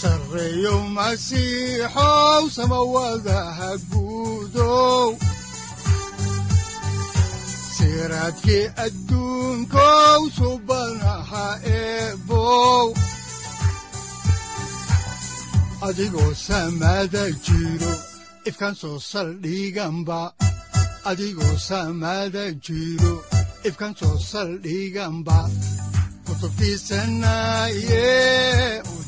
sareyow masiixow samawadaha guudow siraadkii adduunkow soo saldhiganba adigoo samaada jiro ifkan soo saldhiganba kutubtiisanaye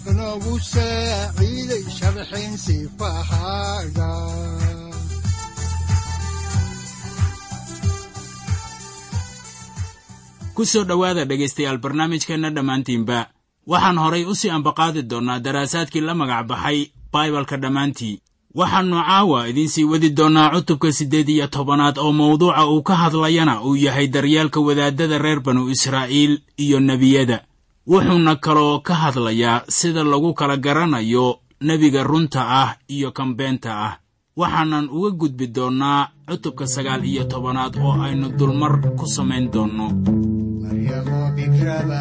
udanogu saaciiday sharxin ku soo dhowaada dhegaystayaal barnaamijkeenna dhammaantiinba. Waxaan horay u sii ambaqaadi doonnaa daraasaadkii la magac baxay baibalka dhammaantii. Waxaannu caawa idiinsii wadi doonnaa cutubka siddeed iyo tobanaad oo mawduuca uu ka hadlayana uu yahay daryeelka wadaaddada reer banu israa'iil iyo nebiyada wuxuuna kaloo ka hadlayaa sida lagu kala garanayo nebiga runta ah iyo kan beenta ah. Waxaanan uga gudbi doonnaa cutubka sagaal iyo tobanaad oo aynu dulmar ku samayn doonno. Maryamo bikraba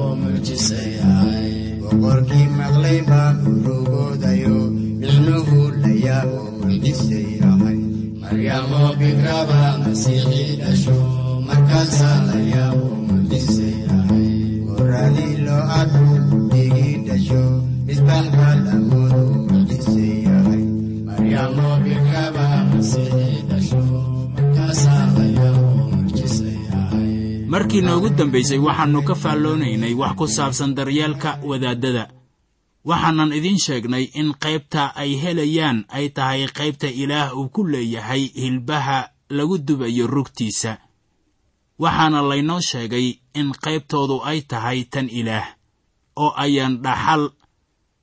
boqorkii maqlay baa urugoodayo micnuhu la yaabo mucjise yahay markaasaa la yaabo mucjise yahay goradii loo arku markii noogu dambaysay waxaannu ka faalloonaynay wax ku saabsan daryeelka wadaaddada waxaanan idiin sheegnay in qaybta ay helayaan ay tahay qaybta ilaah uu ku leeyahay hilbaha lagu dubayo rugtiisa. Waxaana laynoo sheegay in qaybtoodu ay tahay tan ilaah oo ayaan dhaxal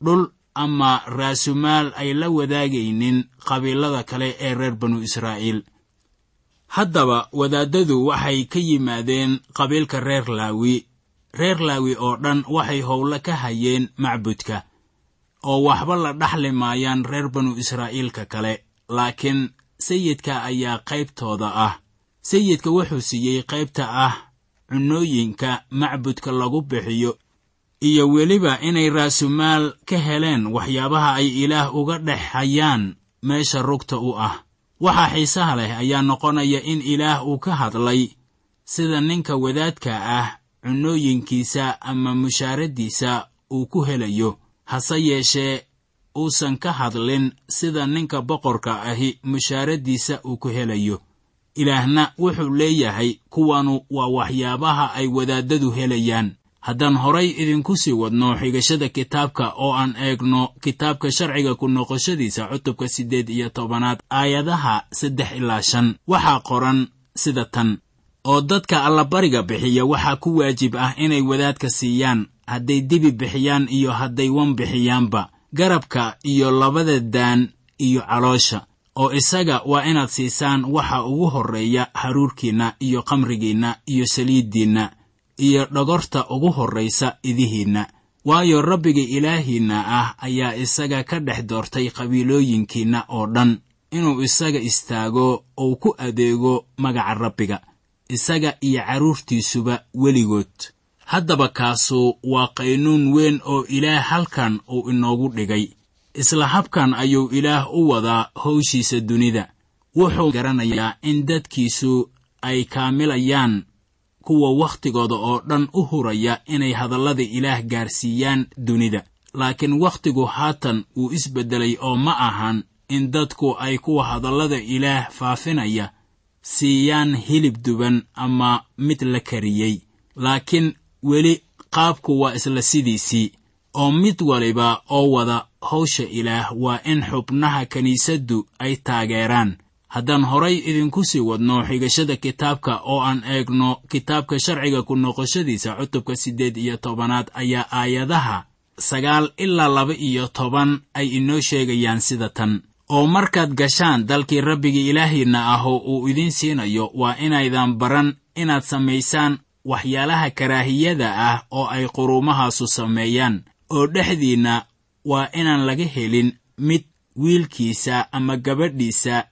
dhul ama raasumaal ay la wadaagaynin qabiilada kale ee reer banu israa'iil haddaba wadaaddadu waxay ka yimaadeen qabiilka reer laawi reer laawi oo dhan waxay howlo ka hayeen macbudka oo waxba la dhaxli maayaan reer banu israa'iilka kale. Laakiin sayidka ayaa qaybtooda ah. Sayidka wuxuu siiyey qaybta ah cunnooyinka macbudka lagu bixiyo iyo weliba inay raasumaal ka heleen waxyaabaha ay ilaah uga dhex hayaan meesha rugta u ah waxaa xiisaha leh ayaa noqonaya in ilaah uu ka hadlay sida ninka wadaadka ah cunnooyinkiisa ama mushaaradiisa uu ku helayo. Hase yeeshee uusan ka hadlin sida ninka boqorka ahi mushaaradiisa uu ku helayo. Ilaahna wuxuu leeyahay kuwanu waa waxyaabaha ay wadaaddadu helayaan haddaan horay idinku sii wadno xigashada kitaabka oo aan eegno kitaabka sharciga ku noqoshadiisa cutubka siddeed iyo tobanaad aayadaha saddex ilaa shan. Waxaa qoran sida tan. Oo dadka allabariga bixiya waxaa ku waajib ah inay wadaadka siiyaan hadday dibi bixiyaan iyo hadday wan bixiyaanba garabka iyo labada daan iyo caloosha. Oo isaga waa inaad siisaan waxa ugu horreeya haruurkiinna iyo qamrigiinna iyo saliiddiinna iyo dhogorta ugu horraysa idihiinna. Waayo rabbiga ilaahiinna ah ayaa isaga ka dhex doortay qabiilooyinkiinna oo dhan. Inuu isaga istaago uu ku adeego magaca rabbiga isaga iyo carruurtiisuba weligood. Haddaba kaasu waa qaynuun weyn oo ilaah halkan uu inoogu dhigay. Isla habkan ayuu ilaah u wadaa howshiisa dunida. Wuxuu garanayaa in dadkiisu ay kaamilayaan kuwa wakhtigooda oo dhan u huraya inay hadallada ilaah gaarsiiyaan dunida. Laakiin wakhtigu haatan wuu isbeddelay oo ma ahan in dadku ay kuwa hadallada ilaah faafinaya siiyaan hilib duban ama mid la kariyey. Laakiin weli qaabku waa isla sidiisii oo mid waliba oo wada hawsha ilaah waa in xubnaha kiniisaddu ay taageeraan haddaan horay idinku sii wadno xigashada kitaabka oo aan eegno kitaabka sharciga ku noqoshadiisa cutubka siddeed iyo tobanaad ayaa aayadaha sagaal ilaa laba iyo toban ay inoo sheegayaan sida tan. Oo markaad gashaan dalkii rabbigii ilaahiinna ah oo uu idiin siinayo waa inaydan baran inaad samaysaan waxyaalaha karaahiyada ah oo ay quruumahaasu sameeyaan. Oo dhexdiinna waa inaan laga helin mid wiilkiisa ama gabadhiisa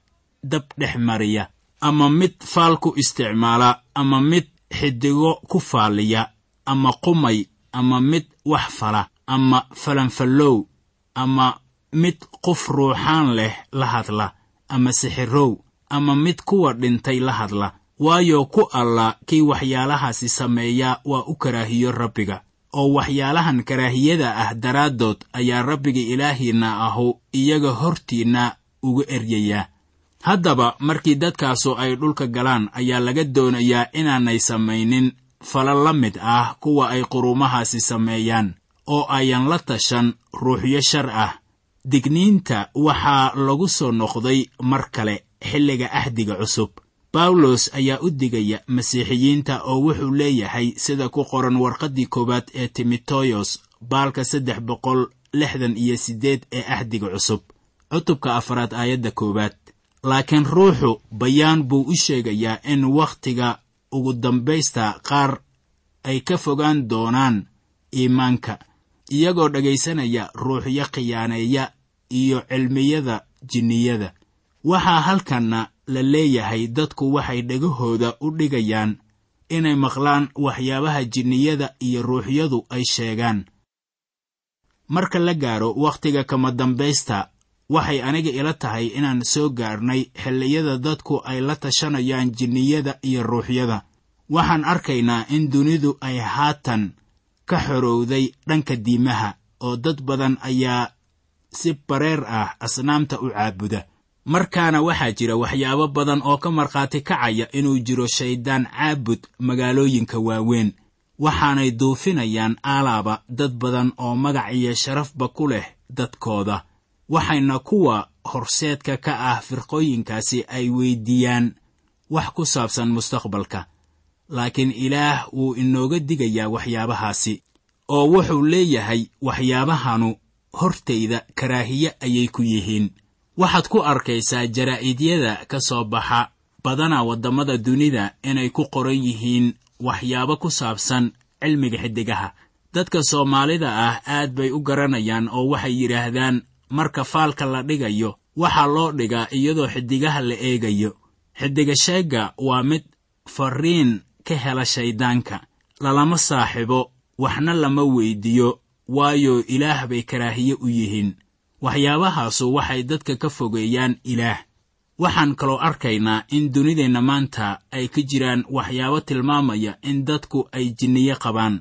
dab dhex mariya ama mid faal ku isticmaala ama mid xidigo ku faaliya ama qumay ama mid wax fala ama falanfallow ama mid qof ruuxaan leh la hadla ama sixirow ama mid kuwa dhintay la hadla. Waayo ku alla kii waxyaalahaasi sameeya waa u karaahiyo rabbiga oo waxyaalahan karaahiyada ah daraaddood ayaa rabbiga ilaahiinna ahu iyaga hortiinna uga eryayaa haddaba markii dadkaasu ay dhulka galaan ayaa laga doonayaa inaanay samaynin. Fala la mid ah kuwa ay quruumahaasi sameeyaan oo ayan la tashan ruuxyo shar ah. Digniinta waxaa lagu soo noqday mar kale xilliga ahdiga cusub. Bawlos ayaa u digaya masiixiyiinta oo wuxuu leeyahay sida ku qoran warqaddii koowaad ee timoteyos baalka saddex boqol lixdan iyo siddeed ee ahdiga cusub. Cutubka afaraad aayadda koowaad laakiin ruuxu bayaan buu u sheegayaa in wakhtiga ugu dambaysta qaar ay ka fogaan doonaan iimaanka iyagoo dhegaysanaya ruuxyo khiyaaneeya iyo cilmiyada jinniyada. Waxaa halkanna la leeyahay dadku waxay dhegahooda u dhigayaan inay maqlaan waxyaabaha jinniyada iyo ruuxyadu ay sheegaan. Marka la gaaro wakhtiga kama dambaysta waxay aniga ila tahay inaan soo gaarnay xilliyada dadku ay la tashanayaan jinniyada iyo ruuxyada. Waxaan arkaynaa in dunidu ay haatan ka xorowday dhanka diimaha oo dad badan ayaa si bareer ah asnaamta u caabuda. Markaana waxaa jira waxyaabo badan oo ka markhaati kacaya inuu jiro shayddaan caabud magaalooyinka waaweyn. Waxaanay duufinayaan aalaaba dad badan oo magac iyo sharafba ku leh dadkooda waxayna kuwa horseedka ka ah firqooyinkaasi ay weyddiiyaan wax ku saabsan mustaqbalka. Laakiin ilaah wuu inooga digayaa waxyaabahaasi oo wuxuu leeyahay waxyaabahanu hortayda karaahiye ayay ku yihiin. Waxaad ku arkaysaa jaraa'idiyada ka soo baxa badana waddamada dunida inay ku qoran yihiin waxyaabo ku saabsan cilmiga xiddigaha. Dadka soomaalida ah aad bay u garanayaan oo waxay yidhaahdaan marka faalka la dhigayo waxaa loo dhigaa iyadoo xiddigaha la eegayo. Xiddiga sheegga waa mid farriin ka hela shayddaanka lalama saaxibo waxna lama weyddiiyo waayo ilaah bay karaahiye u yihiin. Waxyaabahaasu waxay dadka ka fogeeyaan ilaah. Waxaan kaloo arkaynaa in dunideenna maanta ay ka jiraan waxyaabo tilmaamaya in dadku ay jinniye qabaan.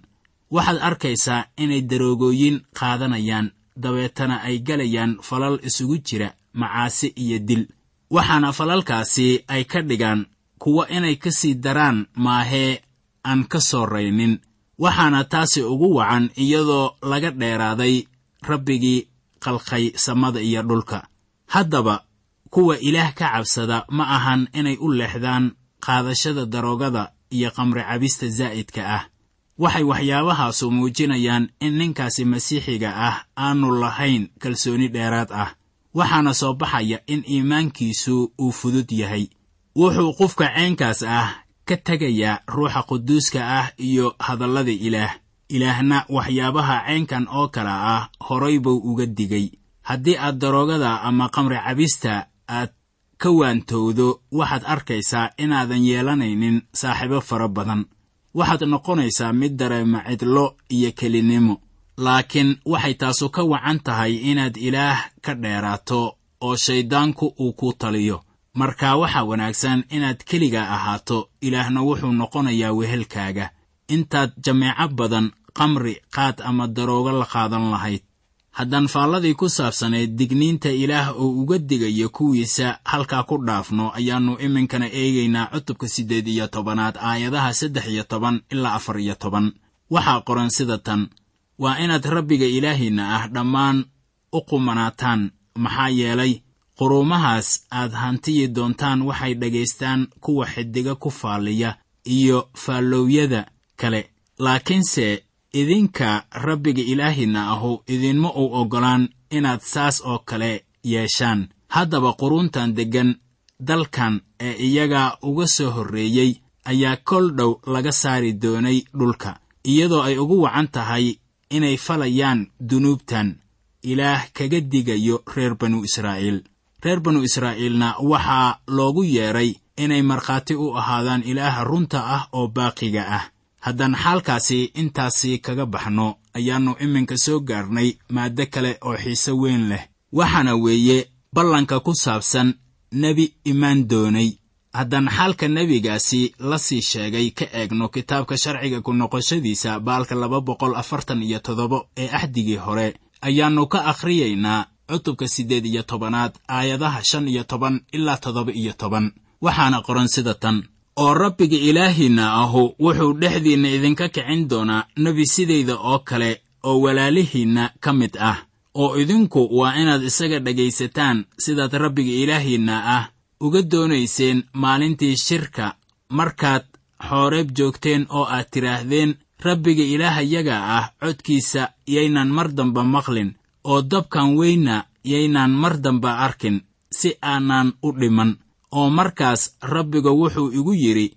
Waxaad arkaysaa inay daroogooyin qaadanayaan dabeetana ay galayaan falal isugu jira macaasi iyo dil. Waxaana falalkaasi ay ka dhigaan kuwa inay ka sii daraan maahee aan ka soo raynin. Waxaana taasi ugu wacan iyadoo laga dheeraaday rabbigii qalqay samada iyo dhulka. Haddaba kuwa ilaah ka cabsada ma ahan inay u leexdaan qaadashada daroogada iyo qamri cabista zaa'idka ah waxay waxyaabahaasu muujinayaan in ninkaasi masiixiga ah aanu lahayn kalsooni dheeraad ah waxaana soo baxaya in iimaankiisu uu fudud yahay. Wuxuu qofka ceenkaas ah ka tegayaa ruuxa quduuska ah iyo hadallada ilaah. Ilaahna waxyaabaha ceenkan oo kale ah horay buu uga digay. Haddii aad daroogada ama qamri cabista aad ka waantowdo waxaad arkaysaa inaadan yeelanaynin saaxiibo fara badan waxaad noqonaysaa mid dareema cidlo iyo kelinimo laakiin waxay taasu ka wacan tahay inaad ilaah ka dheeraato oo shayddaanku uu ku taliyo. Marka waxaa wanaagsan inaad keliga ahaato ilaahna wuxuu noqonayaa wehelkaaga. Intaad jameeco badan qamri qaad ama daroogo la qaadan lahayd haddaan faalladii ku saabsanayd digniinta ilaah oo uga digayo kuwiisa halkaa ku dhaafno ayaannu iminkana eegaynaa cutubka siddeed iyo tobanaad aayadaha saddex iyo toban ilaa afar iyo toban. Waxaa qoran sida tan waa inaad rabbiga ilaahiinna ah dhammaan u qumanaataan maxaa yeelay quruumahaas aad hantiyi doontaan waxay dhagaystaan kuwa xiddiga ku faalliya iyo faallowyada kale. Laakiinse idinka rabbiga ilaahiinna ahu idinma uu oggolaan inaad saas oo kale yeeshaan. Haddaba quruuntan deggan dalkan ee iyaga uga soo horreeyey ayaa kol dhow laga saari doonay dhulka iyadoo ay ugu wacan tahay inay falayaan dunuubtan. Ilaah kaga digayo reer banu israa'iil. Reer banu israa'iilna waxaa loogu yeedhay inay markhaati u ahaadaan ilaaha runta ah oo baaqiga ah haddaan xaalkaasi intaasi kaga baxno ayaannu iminka soo gaarnay maaddo kale oo xiise weyn leh. Waxaana weeye ballanka ku saabsan nebi imaan doonay. Haddaan xaalka nebigaasi la sii sheegay ka eegno kitaabka sharciga ku noqoshadiisa baalka laba boqol afartan iyo toddoba ee axdigii hore ayaannu ka akhriyaynaa cutubka siddeed iyo tobanaad aayadaha shan iyo toban ilaa toddoba iyo toban. Waxaana qoran sida tan oo rabbiga ilaahiinna ahu wuxuu dhexdiinna idinka kicin doonaa nebi sidayda oo kale oo walaalihiinna ka mid ah. Oo idinku waa inaad isaga dhegaysataan sidaad rabbiga ilaahiinna ah uga doonayseen maalintii shirka. Markaad xooreeb joogteen oo aad tidhaahdeen rabbiga ilaahayaga ah codkiisa yaynan mar damba maqlin oo dabkan weynna yaynaan mar damba arkin si aanan u dhiman oo markaas rabbiga wuxuu igu yidhi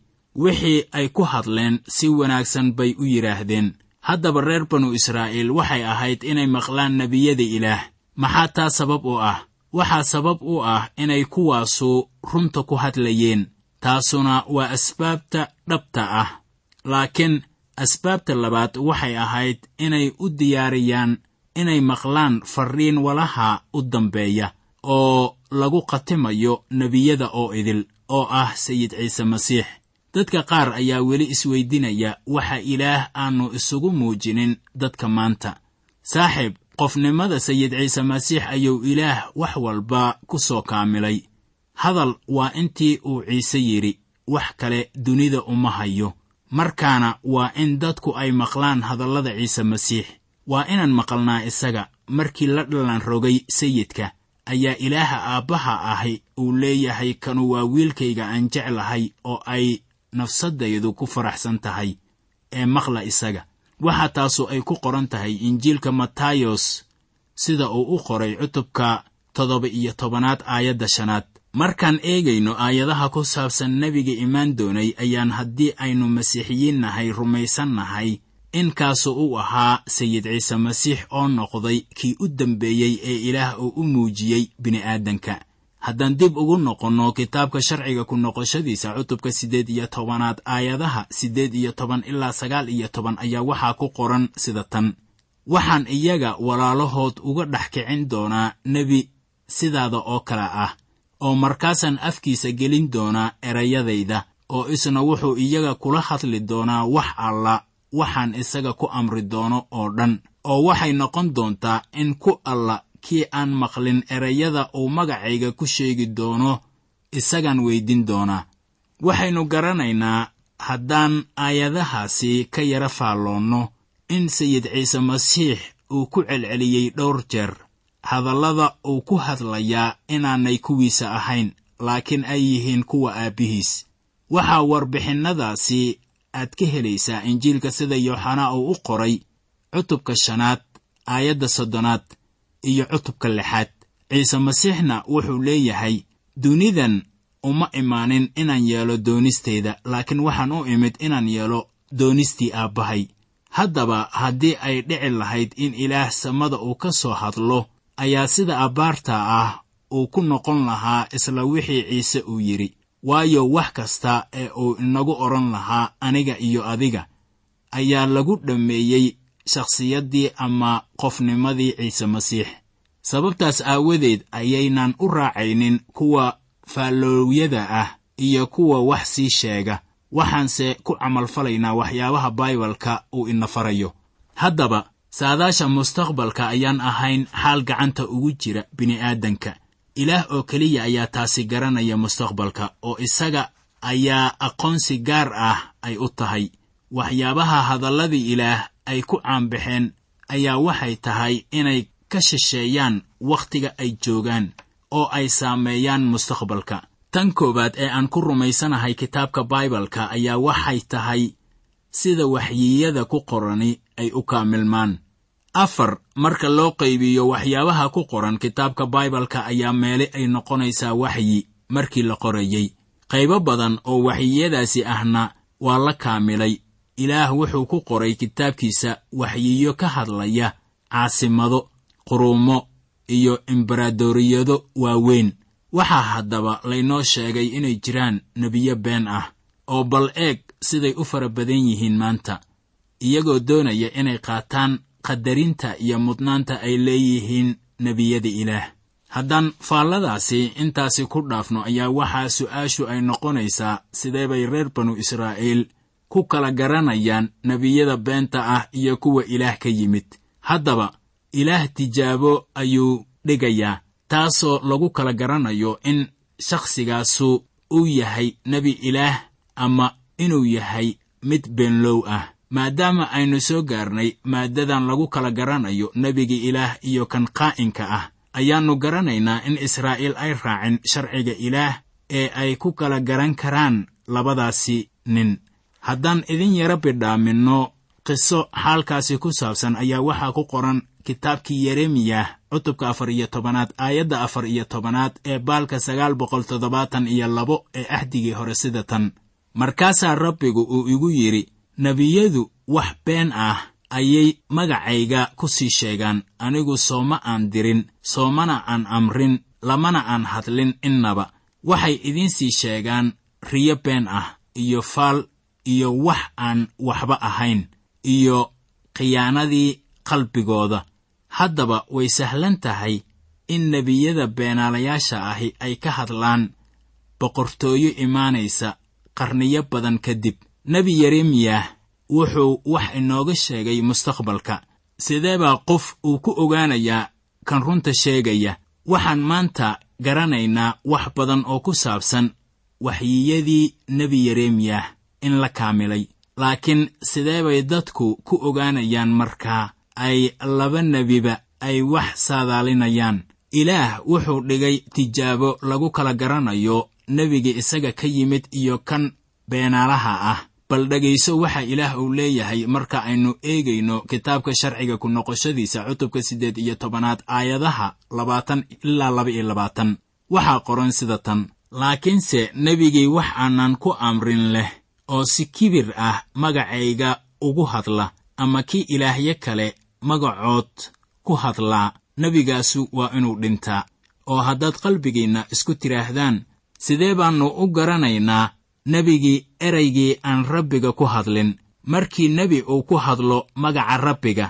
wixii ay ku hadleen si wanaagsan bay u yidhaahdeen. Haddaba reer banu israa'iil waxay ahayd inay maqlaan nebiyada ilaah. Maxaa taa sabab u ah? Waxaa sabab u ah inay kuwaasu runta ku hadlayeen. Taasuna waa asbaabta dhabta ah. Laakiin asbaabta labaad waxay ahayd inay u diyaariyaan inay maqlaan farriin walaha u dambeeya oo lagu khatimayo nebiyada oo idil oo ah sayid ciise masiix. Dadka qaar ayaa weli isweydinaya waxa ilaah aannu isugu muujinin dadka maanta. Saaxiib qofnimada sayid ciise masiix ayuu ilaah wax walba ku soo kaamilay. Hadal waa intii uu ciise yidhi wax kale dunida uma hayo. Markaana waa in dadku ay maqlaan hadallada ciise masiix. Waa inaan maqalnaa isaga markii la dhalan rogay sayidka ayaa ilaaha aabbaha ahi uu leeyahay kanu waa wiilkayga aan jeclahay oo ay nafsaddaydu ku faraxsan tahay ee maqla isaga. Waxaa taasu ay ku qoran tahay injiilka matayos sida uu u qoray cutubka toddoba iyo tobanaad aayadda shanaad. Markaan eegayno aayadaha ku saabsan nebiga imaan doonay ayaan haddii aynu masiixiyiin nahay rumaysan nahay inkaasu u ahaa sayid ciise masiix oo noqday kii u dambeeyey ee ilaah uu u muujiyey bini'aadanka. Haddaan dib ugu noqonno kitaabka sharciga ku noqoshadiisa cutubka siddeed iyo tobanaad aayadaha siddeed iyo toban ilaa sagaal iyo toban ayaa waxaa ku qoran sida tan. Waxaan iyaga walaalahood uga dhex kicin doonaa nebi sidaada oo kale ah oo markaasaan afkiisa gelin doonaa erayadayda oo isna wuxuu iyaga kula hadli doonaa wax alla waxaan isaga ku amri doono oo dhan oo waxay noqon doontaa in ku alla kii aan maqlin erayada uu magacayga ku sheegi doono isagaan weydin doonaa. Waxaynu garanaynaa haddaan aayadahaasi ka yara faalloonno in sayid ciise masiix uu ku celceliyey dhowr jeer hadallada uu ku hadlayaa inaanay kuwiisa ahayn laakiin ay yihiin kuwa aabbihiis waxaa warbixinnadaasi aad ka helaysaa injiilka sida yooxanaa uu u qoray cutubka shanaad aayadda soddonaad iyo cutubka lixaad. Ciise masiixna wuxuu leeyahay dunidan uma imaanin inaan yeelo doonistayda laakiin waxaan u imid inaan yeelo doonistii aabbahay. Haddaba haddii ay dhici lahayd in ilaah samada uu ka soo hadlo ayaa sida abbaarta ah uu ku noqon lahaa isla wixii ciise uu yidhi waayo wax kasta ee uu inagu odhan lahaa aniga iyo adiga ayaa lagu dhammeeyey shakhsiyaddii ama qofnimadii ciise masiix. Sababtaas aawadeed ayaynan u raacaynin kuwa faalloowyada ah iyo kuwa wax sii sheega. Waxaanse ku camalfalaynaa waxyaabaha baibalka uu ina farayo. Haddaba saadaasha mustaqbalka ayaan ahayn xaal gacanta ugu jira bini'aadanka ilaah oo keliya ayaa taasi garanaya mustaqbalka oo isaga ayaa aqoonsi gaar ah ay u tahay. Waxyaabaha hadalladii ilaah ay ku caanbaxeen ayaa waxay tahay inay ka shisheeyaan wakhtiga ay joogaan oo ay saameeyaan mustaqbalka. Tan koowaad ee aan ku rumaysanahay kitaabka baibalka ayaa waxay tahay sida waxyiyada ku qorani ay u kaamilmaan afar marka loo qaybiyo waxyaabaha ku qoran kitaabka baibalka ayaa meele ay noqonaysaa waxyi markii la qorayey. Qaybo badan oo waxyiyadaasi ahna waa la kaamilay. Ilaah wuxuu ku qoray kitaabkiisa waxyiyo ka hadlaya caasimado quruumo iyo embaradoriyado waaweyn. Waxaa haddaba laynoo sheegay inay jiraan nebiyo been ah oo bal eeg siday u fara badan yihiin maanta iyagoo doonaya inay qaataan qadarinta iyo mudnaanta ay leeyihiin nebiyada ilaah. Haddaan faalladaasi intaasi ku dhaafno ayaa waxaa su'aashu ay noqonaysaa sidee bay reer banu israa'iil ku kala garanayaan nebiyada beenta ah iyo kuwa ilaah ka yimid. Haddaba ilaah tijaabo ayuu dhigayaa taasoo lagu kala garanayo in shakhsigaasu uu yahay nebi ilaah ama inuu yahay mid beenlow ah maadaama aynu soo gaarnay maaddadan lagu kala garanayo nebiga ilaah iyo kan qaa'inka ah ayaannu garanaynaa in israa'iil ay raacin sharciga ilaah ee ay ku kala garan karaan labadaasi nin. Haddaan idin yara bidhaaminno qiso xaalkaasi ku saabsan ayaa waxaa ku qoran kitaabkii yeremiyah cutubka afar iyo tobanaad aayadda afar iyo tobanaad ee baalka sagaal boqol toddobaatan iyo labo ee axdigii hore sida tan. Markaasaa rabbigu uu igu yidhi nebiyadu wax been ah ayay magacayga ku sii sheegaan anigu sooma aan dirin soomana aan amrin lamana aan hadlin innaba. Waxay idiin sii sheegaan riyo been ah iyo faal iyo wax aan waxba ahayn iyo khiyaanadii qalbigooda. Haddaba way sahlan tahay in nebiyada beenaalayaasha ahi ay ka hadlaan boqortooyo imaanaysa qarniyo badan kadib nebi yeremiyah wuxuu wax inooga sheegay mustaqbalka. Sidee baa qof uu ku ogaanayaa kan runta sheegaya? Waxaan maanta garanaynaa wax badan oo ku saabsan waxyiyadii nebi yeremiyah in la kaamilay. Laakiin sidee bay dadku ku ogaanayaan markaa ay laba nebiba ay wax saadaalinayaan? Ilaah wuxuu dhigay tijaabo lagu kala garanayo nebigii isaga ka yimid iyo kan beenaalaha ah bal dhegayso waxa ilaah uu leeyahay marka aynu eegayno kitaabka sharciga ku noqoshadiisa cutubka siddeed iyo tobanaad aayadaha labaatan ilaa laba iyo labaatan. Waxaa qoran sida tan laakiinse nebigii wax aanan ku amrin leh oo si kibir ah magacayga ugu hadla ama kii ilaahyo kale magacood ku hadlaa nebigaasu waa inuu dhintaa. Oo haddaad qalbigiinna isku tidhaahdaan sidee baannu u garanaynaa nebigii eraygii aan rabbiga ku hadlin. Markii nebi uu ku hadlo magaca rabbiga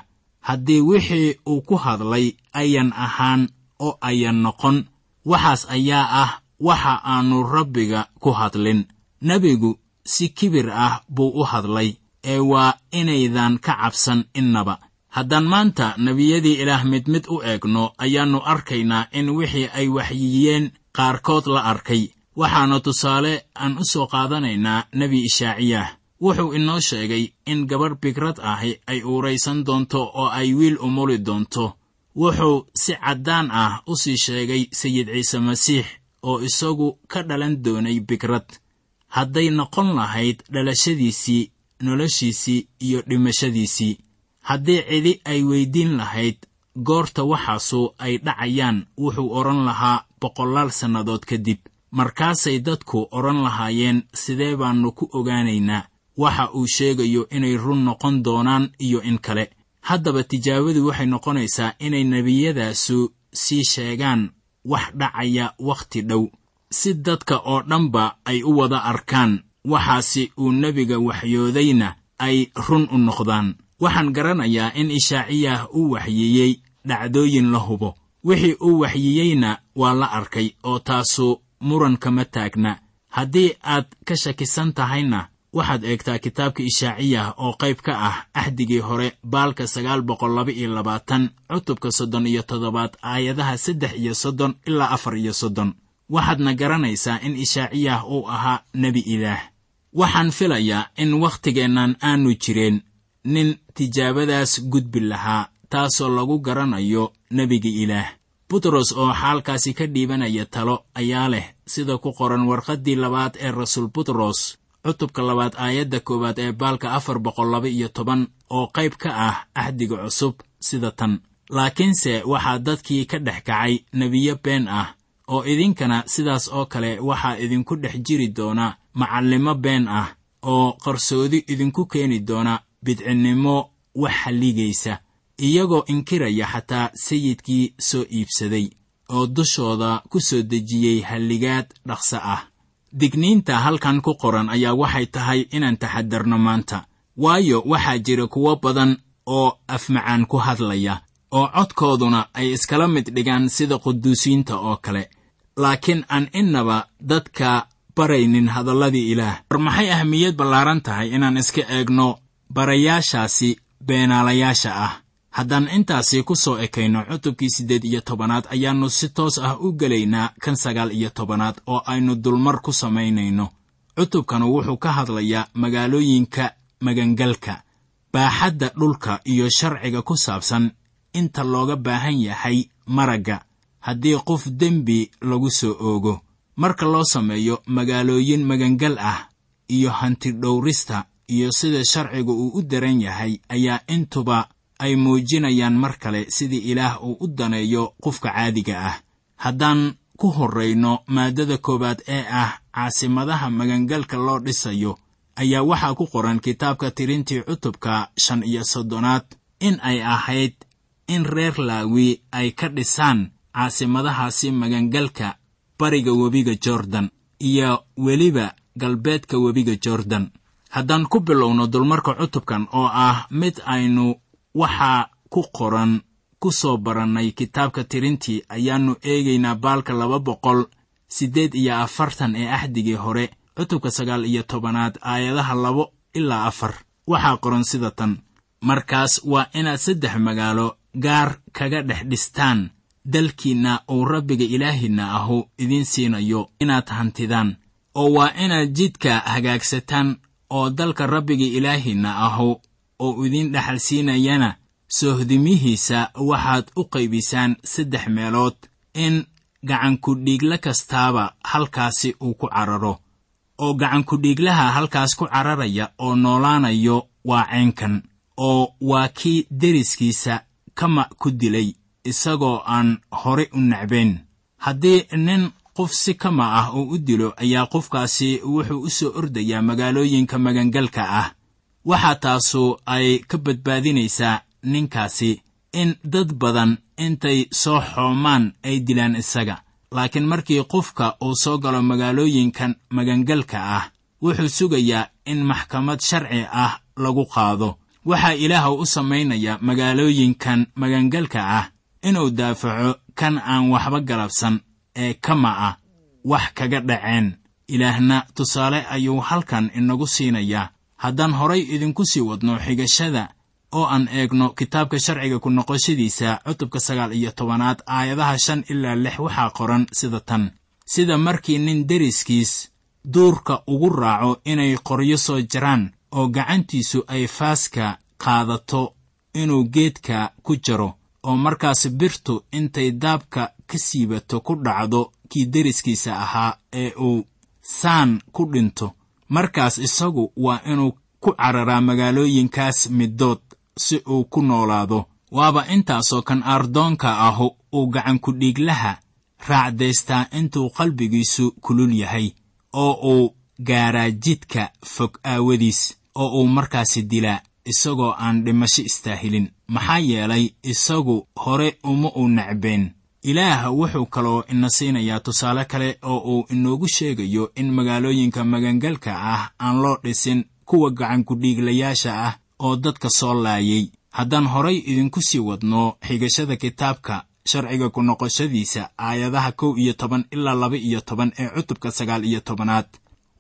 haddii wixii uu ku hadlay ayan ahaan oo ayan noqon waxaas ayaa ah waxa aannu rabbiga ku hadlin. Nebigu si kibir ah buu u hadlay ee waa inaydan ka cabsan innaba. Haddaan maanta nebiyadii ilaah mid mid u eegno ayaannu arkaynaa in wixii ay waxyiyeen qaarkood la arkay waxaana tusaale aan u soo qaadanaynaa nebi ishaaciyah. Wuxuu inoo sheegay in gabadh bigrad ahi ay uuraysan doonto oo ay wiil umuli doonto. Wuxuu si caddaan ah u sii sheegay sayid ciise masiix oo isagu ka dhalan doonay bigrad hadday noqon lahayd dhalashadiisii noloshiisii iyo dhimashadiisii. Haddii cidi ay weyddiin lahayd goorta waxaasu ay dhacayaan wuxuu odhan lahaa boqolaal sannadood kadib markaasay dadku odhan lahaayeen sidee baannu ku ogaanaynaa? Waxa uu sheegayo inay run noqon doonaan iyo in kale. Haddaba tijaabadu waxay noqonaysaa inay nebiyadaasu sii sheegaan wax dhacaya wakhti dhow. Si dadka oo dhanba ay u wada arkaan waxaasi uu nebiga waxyoodayna ay run u noqdaan. Waxaan garanayaa in ishaaciyah uu waxyeeyey dhacdooyin la hubo. Wixii uu waxyiyeyna waa la arkay oo taasu muran kama taagna. Haddii aad ka shakisan tahayna waxaad eegtaa kitaabka ishaaciyah oo qayb ka ah axdigii hore baalka sagaal boqol laba iyo labaatan cutubka soddon iyo toddobaad aayadaha saddex iyo soddon ilaa afar iyo soddon. Waxaadna garanaysaa in ishaaciyah uu ahaa nebi ilaah. Waxaan filayaa in wakhtigeennan aanu jireen nin tijaabadaas gudbi lahaa taasoo lagu garanayo nebiga ilaah butros oo xaalkaasi ka dhiibanaya talo ayaa leh sida ku qoran warqaddii labaad ee rasuul butros cutubka labaad aayadda koowaad ee baalka afar boqol laba iyo toban oo qayb ka ah axdiga cusub sida tan. Laakiinse waxaa dadkii ka dhex kacay nebiyo been ah oo idinkana sidaas oo kale waxaa idinku dhex jiri doona macallimo been ah oo qarsoodi idinku keeni doona bidcinnimo wax halligaysa iyagoo inkiraya xataa sayidkii soo iibsaday oo dushooda ku soo dejiyey halligaad dhaqso ah. Digniinta halkan ku qoran ayaa waxay tahay inaan taxadarno maanta. Waayo waxaa jira kuwo badan oo afmacaan ku hadlaya oo codkooduna ay iskala mid dhigaan sida quduusiinta oo kale. Laakiin aan innaba dadka baraynin hadalladii ilaah. War maxay ahmiyad ballaaran tahay inaan iska eegno barayaashaasi beenaalayaasha ah haddaan intaasi ku soo ekayno cutubkii siddeed iyo tobanaad ayaannu si toos ah u gelaynaa kan sagaal iyo tobanaad oo aynu dulmar ku samaynayno. Cutubkanu wuxuu ka hadlayaa magaalooyinka magangalka baaxadda dhulka iyo sharciga ku saabsan inta looga baahan yahay maragga haddii qof dembi lagu soo oogo. Marka loo sameeyo magaalooyin magangal ah iyo hantidhowrista iyo sida sharciga uu u daran yahay ayaa intuba ay muujinayaan mar kale sidii ilaah uu u daneeyo qofka caadiga ah. Haddaan ku horrayno maaddada koowaad ee ah caasimadaha magangalka loo dhisayo ayaa waxaa ku qoran kitaabka tirintii cutubka shan iyo soddonaad in ay ahayd in reer laawi ay ka dhisaan caasimadahaasi magangalka bariga webiga jordan iyo weliba galbeedka webiga jordan. Haddaan ku bilowno dulmarka cutubkan oo ah mid aynu waxaa ku qoran ku soo barannay kitaabka tirintii ayaannu eegaynaa baalka laba boqol siddeed iyo afartan ee axdigii hore cutubka sagaal iyo tobanaad aayadaha labo ilaa afar. Waxaa qoran sida tan. Markaas waa inaad saddex magaalo gaar kaga dhex dhistaan dalkiinna uu rabbiga ilaahiinna ahu idiin siinayo inaad hantidaan oo waa inaad jidka hagaagsataan oo dalka rabbiga ilaahiinna ahu oo idiin dhaxal siinayana soohdimihiisa waxaad u qaybisaan saddex meelood in gacankudhiigla kastaaba halkaasi uu ku cararo. Oo gacankudhiiglaha halkaas ku cararaya oo noolaanayo waa caynkan oo waa kii deriskiisa kama ku dilay isagoo aan hore u nacbayn haddii nin qof si kama ah uu u dilo ayaa qofkaasi wuxuu u soo ordayaa magaalooyinka magangalka ah waxaa taasu ay ka badbaadinaysaa ninkaasi in dad badan intay soo xoomaan ay dilaan isaga. Laakiin markii qofka uu soo galo magaalooyinkan magangalka ah wuxuu sugayaa in maxkamad sharci ah lagu qaado. Waxaa ilaah u samaynayaa magaalooyinkan magangalka ah inuu daafaco kan aan waxba galabsan ee kama ah wax kaga dhaceen. Ilaahna tusaale ayuu halkan inagu siinayaa haddaan horay idinku sii wadno xigashada oo aan eegno kitaabka sharciga ku noqoshadiisa cutubka sagaal iyo tobanaad aayadaha shan ilaa lix waxaa qoran sida tan. Sida markii nin deriskiis duurka ugu raaco inay qoryo soo jaraan oo gacantiisu ay faaska qaadato inuu geedka ku jaro oo markaas birtu intay daabka ka siibato ku dhacdo kii deriskiisa ahaa ee uu saan ku dhinto markaas isagu waa inuu ku cararaa magaalooyinkaas middood si uu ku noolaado. Waaba intaasoo kan ardoonka ahu uu gacankudhiiglaha raacdaystaa intuu qalbigiisu kulul yahay oo uu gaaraa jidka fog aawadiis oo uu markaasi dilaa isagoo aan dhimasho istaahilin. Maxaa yeelay isagu hore uma uu nacbeen ilaah wuxuu kaloo ina siinayaa tusaale kale oo uu inoogu sheegayo in magaalooyinka magangalka ah aan loo dhisin kuwa gacankudhiiglayaasha ah oo dadka soo laayay. Haddaan horay idinku sii wadno xigashada kitaabka sharciga ku noqoshadiisa aayadaha kow iyo toban ilaa laba iyo toban ee cutubka sagaal iyo tobanaad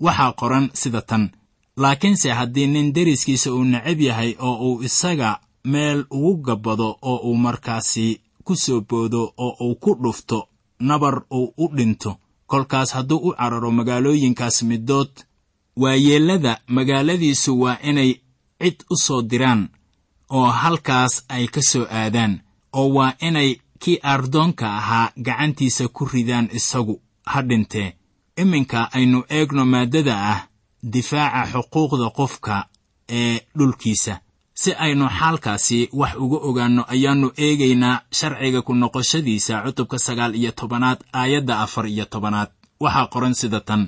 waxaa qoran sida tan. Laakiinse haddii nin deriskiisa uu necab yahay oo uu isaga meel ugu gabbado oo uu markaasi ku soo boodo oo uu ku dhufto nabar uu u dhinto. Kolkaas hadduu u cararo magaalooyinkaas middood waayeellada magaaladiisu waa inay cid u soo diraan oo halkaas ay ka soo aadaan oo waa inay kii ardoonka ahaa gacantiisa ku ridaan isagu ha dhintee iminka aynu eegno maaddada ah difaaca xuquuqda qofka ee dhulkiisa si aynu xaalkaasi wax uga ogaanno ayaannu eegaynaa sharciga ku noqoshadiisa cutubka sagaal iyo tobanaad aayadda afar iyo tobanaad. Waxaa qoran sida tan.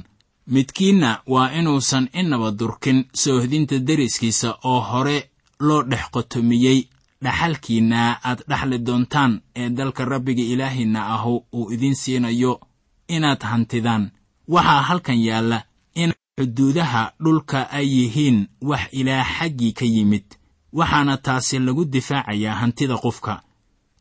Midkiinna waa inuusan inaba durkin soohdinta deriskiisa oo hore loo dhex qotomiyey. Dhaxalkiinna aad dhaxli doontaan ee dalka rabbiga ilaahiinna ahu uu idiin siinayo inaad hantidaan. Waxaa halkan yaalla in xuduudaha dhulka ay yihiin wax ilaah xaggii ka yimid waxaana taasi lagu difaacayaa hantida qofka.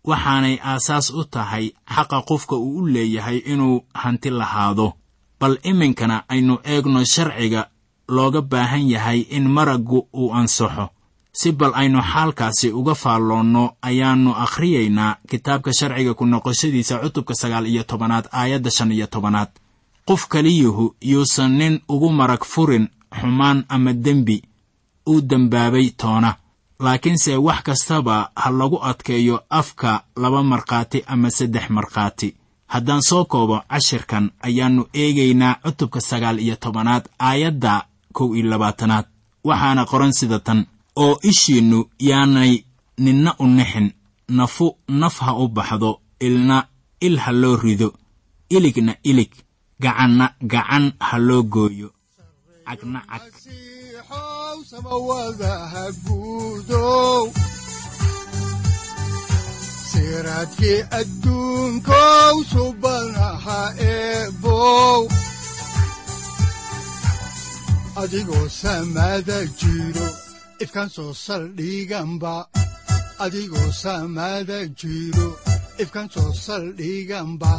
Waxaanay aasaas u tahay xaqa qofka uu u leeyahay inuu hanti lahaado. Bal iminkana aynu eegno sharciga looga baahan yahay in maraggu uu ansaxo. Si bal aynu xaalkaasi uga faalloonno ayaannu akhriyaynaa kitaabka sharciga ku noqoshadiisa cutubka sagaal iyo tobanaad aayadda shan iyo tobanaad. Qof kaliyuhu yuusan nin ugu marag furin xumaan ama dembi uu dembaabay toona laakiinse wax kastaba ha lagu adkeeyo afka laba markhaati ama saddex markhaati. Haddaan soo koobo cashirkan ayaannu eegaynaa cutubka sagaal iyo tobanaad aayadda kow iyo labaatanaad. Waxaana qoran sida tan oo ishiinnu yaanay ninna u nixin nafu naf ha u baxdo ilna il ha loo rido iligna ilig gacanna gacan ha loo gooyo cagna cag siraadkii adduunkow subanaha eebow adigoo samada jiro ifkan soo saldhiganba adigoo samada jiro ifkan soo saldhiganba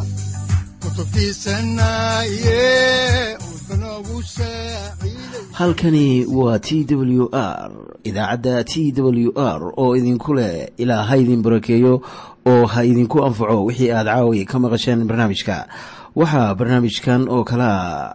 halkani waa t w r idaacadda t w r oo idinku leh ilaa ha idin barakeeyo oo ha idinku anfaco wixii aad caawi ka maqasheen barnaamijka. Waxaa barnaamijkan oo kalea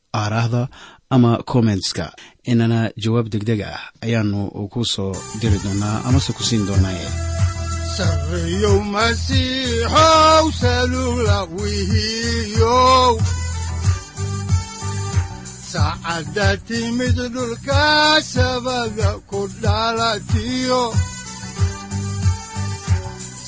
aaraahda ama kommentska inana jawaab degdeg ah ayaanu ku soo diri doonaa amase ku siin doonaaye sareyow timid dhulka sabada ku dhalatiyo